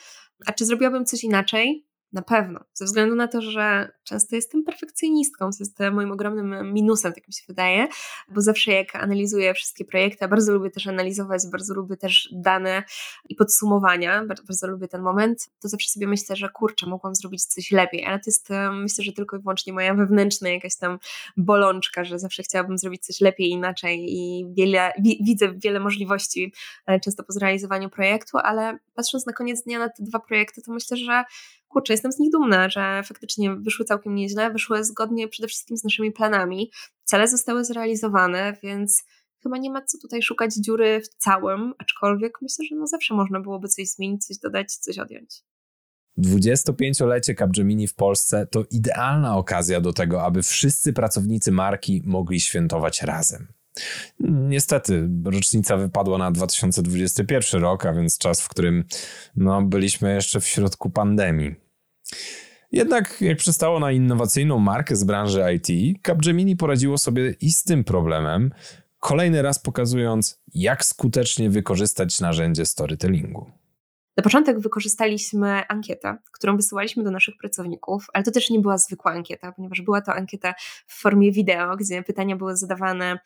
A czy zrobiłabym coś inaczej? Na pewno. Ze względu na to, że często jestem perfekcjonistką, co jest moim ogromnym minusem, tak mi się wydaje, bo zawsze jak analizuję wszystkie projekty, a bardzo lubię też analizować, bardzo lubię też dane i podsumowania, bardzo, bardzo lubię ten moment, to zawsze sobie myślę, że kurczę, mogłam zrobić coś lepiej, ale to jest myślę, że tylko i wyłącznie moja wewnętrzna jakaś tam bolączka, że zawsze chciałabym zrobić coś lepiej, inaczej i wiele, widzę wiele możliwości e, często po zrealizowaniu projektu, ale patrząc na koniec dnia na te dwa projekty, to myślę, że kurczę, jestem z nich dumna, że faktycznie wyszły całkiem nieźle, wyszły zgodnie przede wszystkim z naszymi planami. Cele zostały zrealizowane, więc chyba nie ma co tutaj szukać dziury w całym, aczkolwiek myślę, że no zawsze można byłoby coś zmienić, coś dodać, coś odjąć. 25-lecie Capgemini w Polsce to idealna okazja do tego, aby wszyscy pracownicy marki mogli świętować razem. Niestety, rocznica wypadła na 2021 rok, a więc czas, w którym no, byliśmy jeszcze w środku pandemii. Jednak jak przystało na innowacyjną markę z branży IT, Capgemini poradziło sobie i z tym problemem, kolejny raz pokazując, jak skutecznie wykorzystać narzędzie storytellingu. Na początek wykorzystaliśmy ankietę, którą wysyłaliśmy do naszych pracowników, ale to też nie była zwykła ankieta, ponieważ była to ankieta w formie wideo, gdzie pytania były zadawane,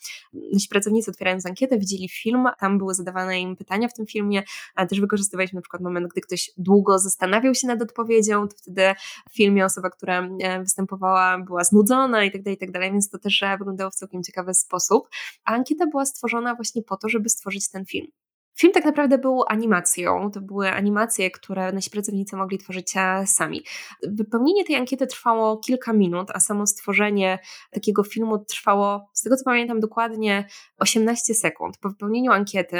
nasi pracownicy otwierając ankietę widzieli film, tam były zadawane im pytania w tym filmie, ale też wykorzystywaliśmy na przykład moment, gdy ktoś długo zastanawiał się nad odpowiedzią, to wtedy w filmie osoba, która e, występowała była znudzona i tak dalej, i tak dalej, więc to też e, wyglądało w całkiem ciekawy sposób. A ankieta była stworzona właśnie po to, żeby stworzyć ten film. Film tak naprawdę był animacją. To były animacje, które nasi pracownicy mogli tworzyć e, sami. Wypełnienie tej ankiety trwało kilka minut, a samo stworzenie takiego filmu trwało, z tego co pamiętam dokładnie, 18 sekund. Po wypełnieniu ankiety,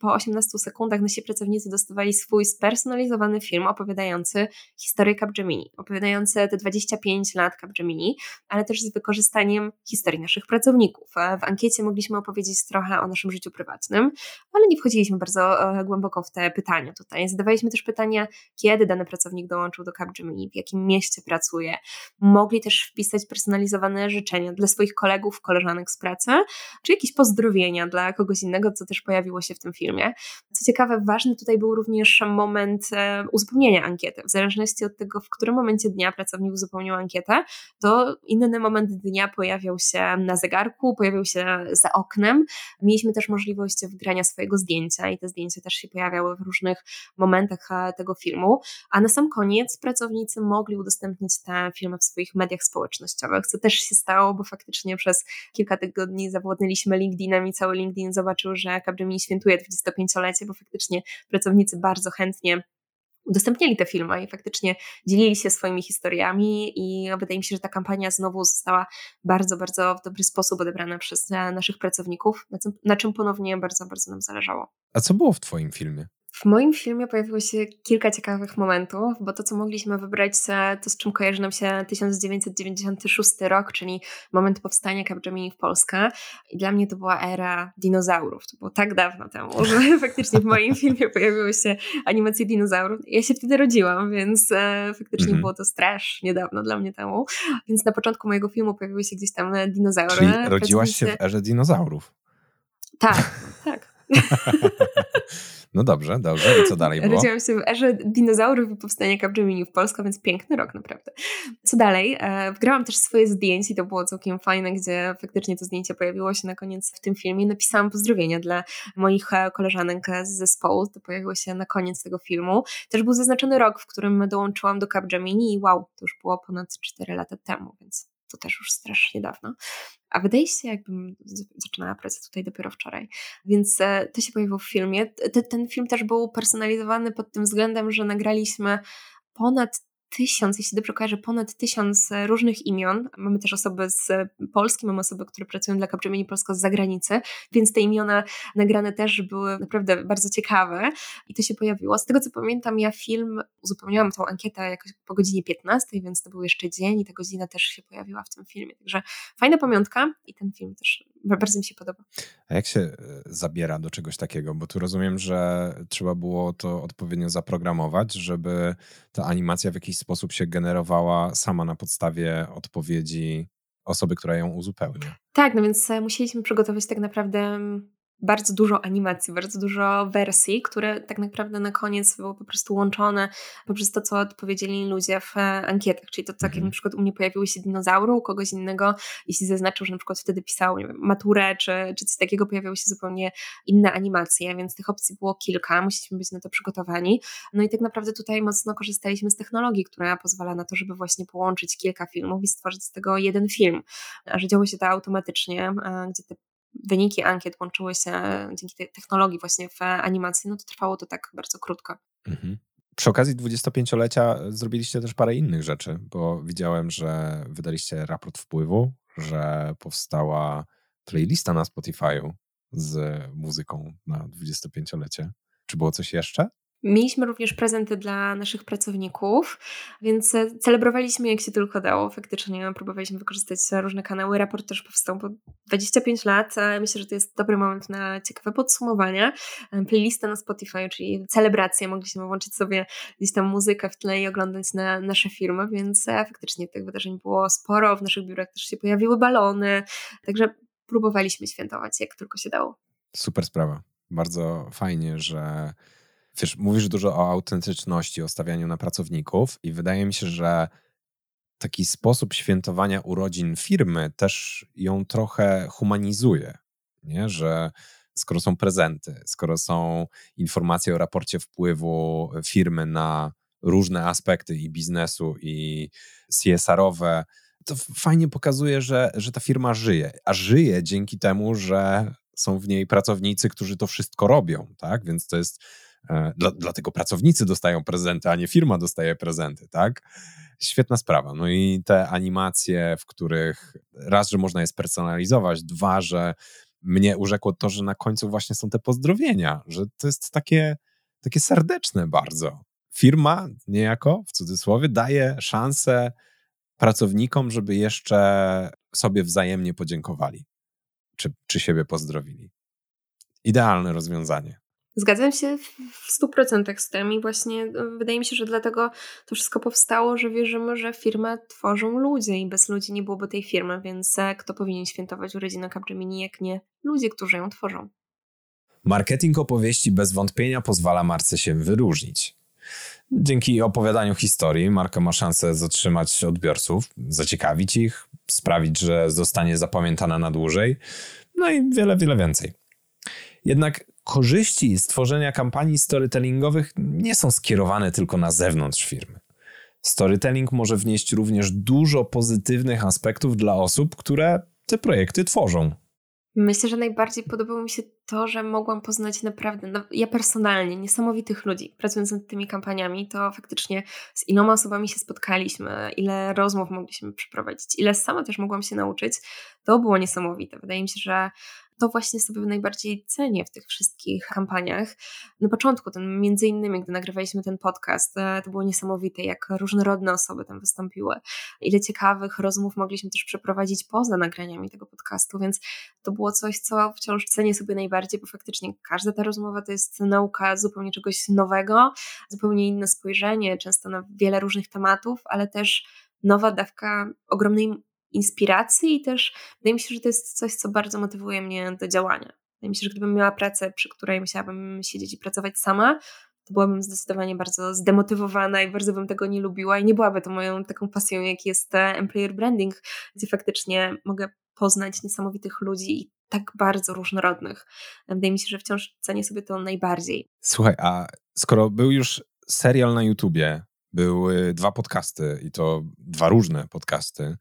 po 18 sekundach nasi pracownicy dostawali swój spersonalizowany film opowiadający historię Capgemini, opowiadający te 25 lat Capgemini, ale też z wykorzystaniem historii naszych pracowników. E, w ankiecie mogliśmy opowiedzieć trochę o naszym życiu prywatnym, ale nie wchodziliśmy bardzo e, głęboko w te pytania tutaj. Zadawaliśmy też pytania, kiedy dany pracownik dołączył do Capgemini, w jakim mieście pracuje. Mogli też wpisać personalizowane życzenia dla swoich kolegów, koleżanek z pracy, czy jakieś pozdrowienia dla kogoś innego, co też pojawiło się w tym filmie. Co ciekawe, ważny tutaj był również moment e, uzupełnienia ankiety. W zależności od tego, w którym momencie dnia pracownik uzupełnił ankietę, to inny moment dnia pojawiał się na zegarku, pojawił się za oknem. Mieliśmy też możliwość wgrania swojego zdjęcia i te zdjęcia też się pojawiały w różnych momentach e, tego filmu. A na sam koniec pracownicy mogli udostępnić te filmy w swoich mediach społecznościowych, co też się stało, bo faktycznie przez kilka tygodni zawładnęliśmy LinkedInem i cały LinkedIn zobaczył, że Capgemini świętuje 25-lecie, bo faktycznie pracownicy bardzo chętnie udostępnili te filmy i faktycznie dzielili się swoimi historiami i wydaje mi się, że ta kampania znowu została bardzo, bardzo w dobry sposób odebrana przez e, naszych pracowników, na czym ponownie bardzo, bardzo nam zależało. A co było w Twoim filmie? W moim filmie pojawiło się kilka ciekawych momentów, bo to, co mogliśmy wybrać, to z czym kojarzy nam się 1996 rok, czyli moment powstania Capgemini w Polskę. I dla mnie to była era dinozaurów. To było tak dawno temu, że faktycznie w moim filmie pojawiły się animacje dinozaurów. Ja się wtedy rodziłam, więc e, faktycznie -hmm. było to strasznie dawno dla mnie temu. Więc na początku mojego filmu pojawiły się gdzieś tam dinozaury. Czyli rodziłaś się w erze dinozaurów. Tak, tak. No dobrze, dobrze. I co dalej było? Rodziłam się w erze dinozaurów i powstania Capgemini w Polsce, więc piękny rok naprawdę. Co dalej? E, wgrałam też swoje zdjęcie i to było całkiem fajne, gdzie faktycznie to zdjęcie pojawiło się na koniec w tym filmie. Napisałam pozdrowienia dla moich e, koleżanek z zespołu. To pojawiło się na koniec tego filmu. Też był zaznaczony rok, w którym dołączyłam do Capgemini i wow, to już było ponad 4 lata temu, więc to też już strasznie dawno. A wydaje się, jakbym zaczynała pracę tutaj dopiero wczoraj. Więc e, to się pojawiło w filmie. Ten film też był personalizowany pod tym względem, że nagraliśmy ponad tysiąc, jeśli dobrze kojarzę, ponad tysiąc e, różnych imion. Mamy też osoby z Polski, mamy osoby, które pracują dla Capgemini Polsko z zagranicy, więc te imiona nagrane też były naprawdę bardzo ciekawe i to się pojawiło. Z tego co pamiętam, ja film uzupełniałam tą ankietę jakoś po godzinie 15, więc to był jeszcze dzień i ta godzina też się pojawiła w tym filmie. Także fajna pamiątka i ten film też bardzo mi się podoba. A jak się e, zabiera do czegoś takiego? Bo tu rozumiem, że trzeba było to odpowiednio zaprogramować, żeby ta animacja w jakiś sposób się generowała sama na podstawie odpowiedzi osoby, która ją uzupełnia. Tak, no więc e, musieliśmy przygotować tak naprawdę mm, bardzo dużo animacji, bardzo dużo wersji, które tak naprawdę na koniec były po prostu łączone poprzez to, co odpowiedzieli ludzie w e, ankietach. Czyli to tak jak mhm. na przykład u mnie pojawiły się dinozaury, u kogoś innego, jeśli zaznaczył, że na przykład wtedy pisał wiem, maturę czy, czy coś takiego, pojawiały się zupełnie inne animacje, więc tych opcji było kilka, musieliśmy być na to przygotowani. No i tak naprawdę tutaj mocno korzystaliśmy z technologii, która pozwala na to, żeby właśnie połączyć kilka filmów i stworzyć z tego jeden film. A że działo się to automatycznie, gdzie te wyniki ankiet łączyły się dzięki tej technologii właśnie w animacji, no to trwało to tak bardzo krótko. Mhm. Przy okazji 25-lecia zrobiliście też parę innych rzeczy, bo widziałem, że wydaliście raport wpływu, że powstała playlista na Spotify'u z muzyką na 25-lecie. Czy było coś jeszcze? Mieliśmy również prezenty dla naszych pracowników, więc e, celebrowaliśmy jak się tylko dało. Faktycznie próbowaliśmy wykorzystać różne kanały. Raport też powstał po 25 lat. Myślę, że to jest dobry moment na ciekawe podsumowanie. E, playlista na Spotify, czyli celebracje. Mogliśmy włączyć sobie gdzieś tam muzykę w tle i oglądać na nasze firmy, więc e, faktycznie tych wydarzeń było sporo. W naszych biurach też się pojawiły balony, także próbowaliśmy świętować jak tylko się dało. Super sprawa. Bardzo fajnie, że Wiesz, mówisz dużo o autentyczności, o stawianiu na pracowników i wydaje mi się, że taki sposób świętowania urodzin firmy też ją trochę humanizuje, nie? że skoro są prezenty, skoro są informacje o raporcie wpływu firmy na różne aspekty i biznesu, i CSR-owe, to fajnie pokazuje, że, że ta firma żyje. A żyje dzięki temu, że są w niej pracownicy, którzy to wszystko robią, tak? Więc to jest dla, dlatego pracownicy dostają prezenty, a nie firma dostaje prezenty, tak? Świetna sprawa. No i te animacje, w których raz, że można je spersonalizować, dwa, że mnie urzekło to, że na końcu właśnie są te pozdrowienia, że to jest takie, takie serdeczne bardzo. Firma niejako, w cudzysłowie, daje szansę pracownikom, żeby jeszcze sobie wzajemnie podziękowali, czy, czy siebie pozdrowili. Idealne rozwiązanie. Zgadzam się w stu procentach z tym i właśnie e, wydaje mi się, że dlatego to wszystko powstało, że wierzymy, że firmę tworzą ludzie i bez ludzi nie byłoby tej firmy, więc e, kto powinien świętować urodziny Capgemini, jak nie ludzie, którzy ją tworzą. Marketing opowieści bez wątpienia pozwala marce się wyróżnić. Dzięki opowiadaniu historii marka ma szansę zatrzymać odbiorców, zaciekawić ich, sprawić, że zostanie zapamiętana na dłużej, no i wiele, wiele więcej. Jednak korzyści z tworzenia kampanii storytellingowych nie są skierowane tylko na zewnątrz firmy. Storytelling może wnieść również dużo pozytywnych aspektów dla osób, które te projekty tworzą. Myślę, że najbardziej podobało mi się to, że mogłam poznać naprawdę, no, ja personalnie, niesamowitych ludzi. Pracując nad tymi kampaniami, to faktycznie z iloma osobami się spotkaliśmy, ile rozmów mogliśmy przeprowadzić, ile sama też mogłam się nauczyć. To było niesamowite. Wydaje mi się, że to właśnie sobie najbardziej cenię w tych wszystkich kampaniach. Na początku, ten, między innymi, gdy nagrywaliśmy ten podcast, e, to było niesamowite, jak różnorodne osoby tam wystąpiły. Ile ciekawych rozmów mogliśmy też przeprowadzić poza nagraniami tego podcastu, więc to było coś, co wciąż cenię sobie najbardziej, bo faktycznie każda ta rozmowa to jest nauka zupełnie czegoś nowego, zupełnie inne spojrzenie, często na wiele różnych tematów, ale też nowa dawka ogromnej inspiracji i też wydaje mi się, że to jest coś, co bardzo motywuje mnie do działania. Wydaje mi się, że gdybym miała pracę, przy której musiałabym siedzieć i pracować sama, to byłabym zdecydowanie bardzo zdemotywowana i bardzo bym tego nie lubiła i nie byłaby to moją taką pasją, jak jest e, employer branding, gdzie faktycznie mogę poznać niesamowitych ludzi i tak bardzo różnorodnych. Wydaje mi się, że wciąż cenię sobie to najbardziej. Słuchaj, a skoro był już serial na YouTubie, były dwa podcasty i to dwa różne podcasty,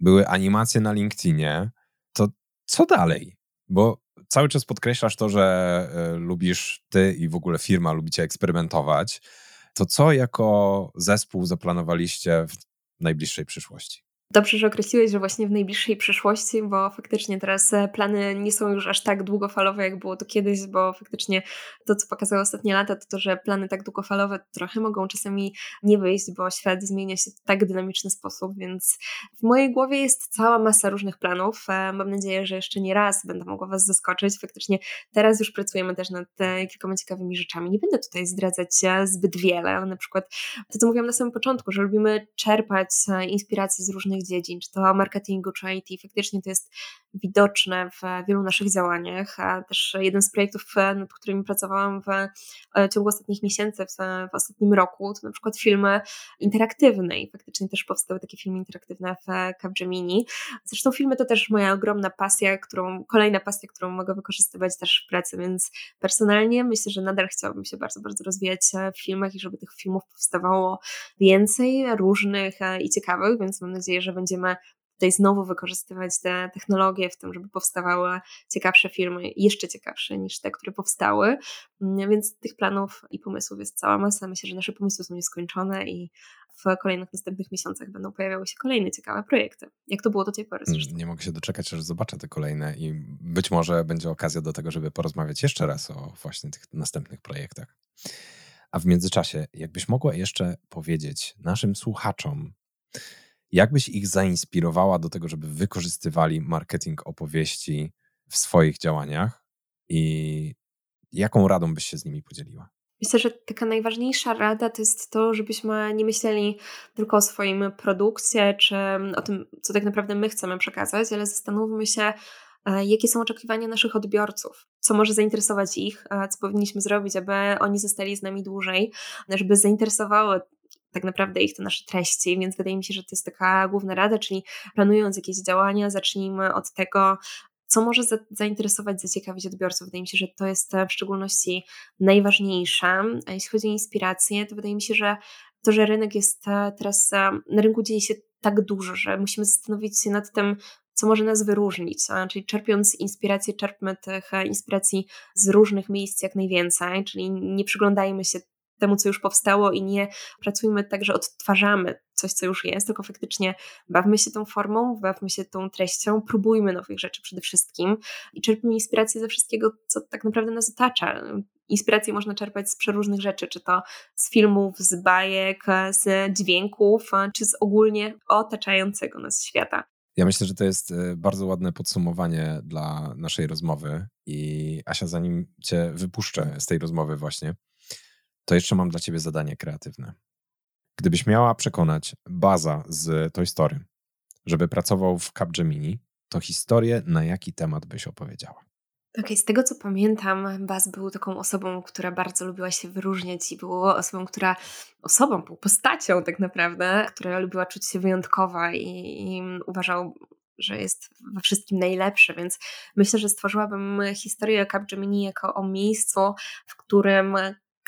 były animacje na LinkedInie, to co dalej? Bo cały czas podkreślasz to, że e, lubisz ty i w ogóle firma lubicie eksperymentować. To co jako zespół zaplanowaliście w najbliższej przyszłości? Dobrze, że określiłeś, że właśnie w najbliższej przyszłości, bo faktycznie teraz e, plany nie są już aż tak długofalowe, jak było to kiedyś, bo faktycznie to, co pokazały ostatnie lata, to to, że plany tak długofalowe trochę mogą czasami nie wyjść, bo świat zmienia się w tak dynamiczny sposób, więc w mojej głowie jest cała masa różnych planów. E, mam nadzieję, że jeszcze nie raz będę mogła Was zaskoczyć. Faktycznie teraz już pracujemy też nad e, kilkoma ciekawymi rzeczami. Nie będę tutaj zdradzać zbyt wiele, na przykład to, co mówiłam na samym początku, że lubimy czerpać inspiracje z różnych różnych dziedzin, czy to marketingu, czy IT. Faktycznie to jest widoczne w wielu naszych działaniach. A też jeden z projektów, nad którymi pracowałam w ciągu ostatnich miesięcy, w, w ostatnim roku, to na przykład filmy interaktywne i faktycznie też powstały takie filmy interaktywne w Capgemini. Zresztą filmy to też moja ogromna pasja, którą, kolejna pasja, którą mogę wykorzystywać też w pracy, więc personalnie myślę, że nadal chciałabym się bardzo, bardzo rozwijać w filmach i żeby tych filmów powstawało więcej, różnych e, i ciekawych, więc mam nadzieję, że będziemy tutaj znowu wykorzystywać te technologie w tym, żeby powstawały ciekawsze filmy, jeszcze ciekawsze niż te, które powstały. Mm, więc tych planów i pomysłów jest cała masa. Myślę, że nasze pomysły są nieskończone i w kolejnych następnych miesiącach będą pojawiały się kolejne ciekawe projekty. Jak to było do tej pory mm, zresztą. Nie mogę się doczekać, aż zobaczę te kolejne i być może będzie okazja do tego, żeby porozmawiać jeszcze raz o właśnie tych następnych projektach. A w międzyczasie, jakbyś mogła jeszcze powiedzieć naszym słuchaczom, jak byś ich zainspirowała do tego, żeby wykorzystywali marketing opowieści w swoich działaniach i jaką radą byś się z nimi podzieliła? Myślę, że taka najważniejsza rada to jest to, żebyśmy nie myśleli tylko o swoim produkcie, czy o tym, co tak naprawdę my chcemy przekazać, ale zastanówmy się, e, jakie są oczekiwania naszych odbiorców, co może zainteresować ich, co powinniśmy zrobić, aby oni zostali z nami dłużej, żeby zainteresowały tak naprawdę ich to nasze treści, więc wydaje mi się, że to jest taka główna rada, czyli planując jakieś działania, zacznijmy od tego, co może za, zainteresować, zaciekawić odbiorców. Wydaje mi się, że to jest w szczególności najważniejsze. A jeśli chodzi o inspirację, to wydaje mi się, że to, że rynek jest e, teraz, e, na rynku dzieje się tak dużo, że musimy zastanowić się nad tym, co może nas wyróżnić. Czyli czerpiąc inspirację, czerpmy tych e, inspiracji z różnych miejsc jak najwięcej, czyli nie przyglądajmy się temu, co już powstało i nie pracujmy tak, że odtwarzamy coś, co już jest, tylko faktycznie bawmy się tą formą, bawmy się tą treścią, próbujmy nowych rzeczy przede wszystkim i czerpmy inspirację ze wszystkiego, co tak naprawdę nas otacza. Inspirację można czerpać z przeróżnych rzeczy, czy to z filmów, z bajek, z dźwięków, czy z ogólnie otaczającego nas świata. Ja myślę, że to jest e, bardzo ładne podsumowanie dla naszej rozmowy. I Asia, zanim Cię wypuszczę z tej rozmowy, właśnie, to jeszcze mam dla ciebie zadanie kreatywne. Gdybyś miała przekonać Baza z Toy Story, żeby pracował w Capgemini, to historię na jaki temat byś opowiedziała? Okej, okay, z tego co pamiętam, Baz był taką osobą, która bardzo lubiła się wyróżniać i był osobą, która, osobą, był postacią tak naprawdę, która lubiła czuć się wyjątkowa i, i uważał, że jest we wszystkim najlepsze, więc myślę, że stworzyłabym historię Capgemini jako o miejscu, w którym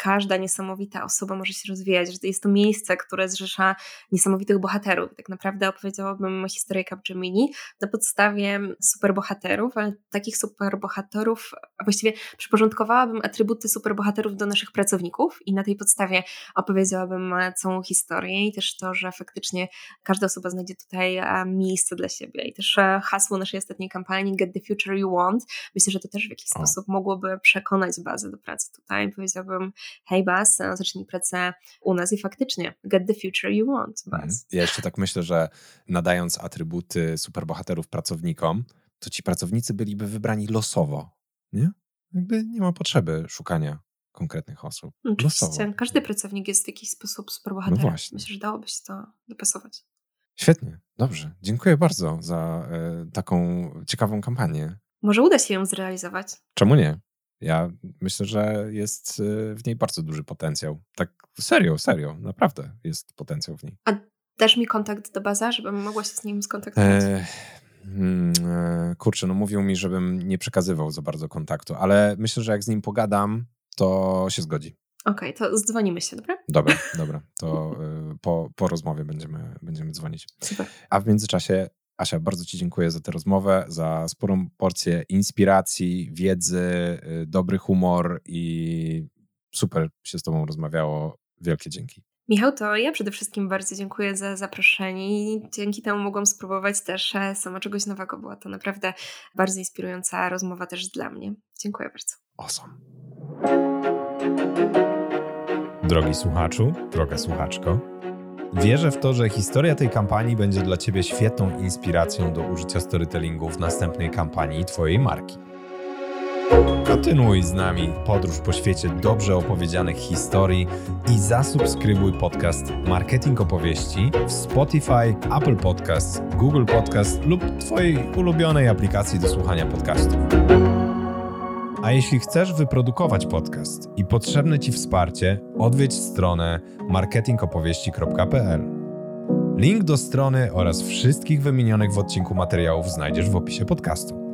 każda niesamowita osoba może się rozwijać, że to jest to miejsce, które zrzesza niesamowitych bohaterów. Tak naprawdę opowiedziałabym historię Capgemini na podstawie superbohaterów, ale takich superbohaterów, a właściwie przyporządkowałabym atrybuty superbohaterów do naszych pracowników i na tej podstawie opowiedziałabym całą historię i też to, że faktycznie każda osoba znajdzie tutaj miejsce dla siebie i też e, hasło naszej ostatniej kampanii Get the Future You Want. Myślę, że to też w jakiś sposób mogłoby przekonać bazę do pracy tutaj. Powiedziałabym hej Bas, zacznij pracę u nas i faktycznie get the future you want, Bas. Mhm. Ja jeszcze tak myślę, że nadając atrybuty superbohaterów pracownikom, to ci pracownicy byliby wybrani losowo, nie? Jakby nie ma potrzeby szukania konkretnych osób. Oczywiście. Losowo. Każdy pracownik jest w jakiś sposób superbohaterem. No właśnie. Myślę, że dałoby się to dopasować. Świetnie, dobrze. Dziękuję bardzo za y, taką ciekawą kampanię. Może uda się ją zrealizować. Czemu nie? Ja myślę, że jest y, w niej bardzo duży potencjał. Tak serio, serio, naprawdę jest potencjał w niej. A dasz mi kontakt do baza, żebym mogła się z nim skontaktować? E, hmm, e, kurczę, no mówił mi, żebym nie przekazywał za bardzo kontaktu, ale myślę, że jak z nim pogadam, to się zgodzi. Okej, okay, to dzwonimy się, dobra? Dobra, dobra. To y, po, po rozmowie będziemy, będziemy dzwonić. Super. A w międzyczasie Asia, bardzo Ci dziękuję za tę rozmowę, za sporą porcję inspiracji, wiedzy, y, dobry humor i super się z Tobą rozmawiało. Wielkie dzięki. Michał, to ja przede wszystkim bardzo dziękuję za zaproszenie i dzięki temu mogłam spróbować też e, sama czegoś nowego. Była to naprawdę bardzo inspirująca rozmowa też dla mnie. Dziękuję bardzo. Awesome. Drogi słuchaczu, droga słuchaczko, Wierzę w to, że historia tej kampanii będzie dla Ciebie świetną inspiracją do użycia storytellingu w następnej kampanii Twojej marki. Kontynuuj z nami podróż po świecie dobrze opowiedzianych historii i zasubskrybuj podcast Marketing Opowieści w Spotify, Apple Podcasts, Google Podcast lub Twojej ulubionej aplikacji do słuchania podcastów. A jeśli chcesz wyprodukować podcast i potrzebne Ci wsparcie, odwiedź stronę marketingopowieści.pl. Link do strony oraz wszystkich wymienionych w odcinku materiałów znajdziesz w opisie podcastu.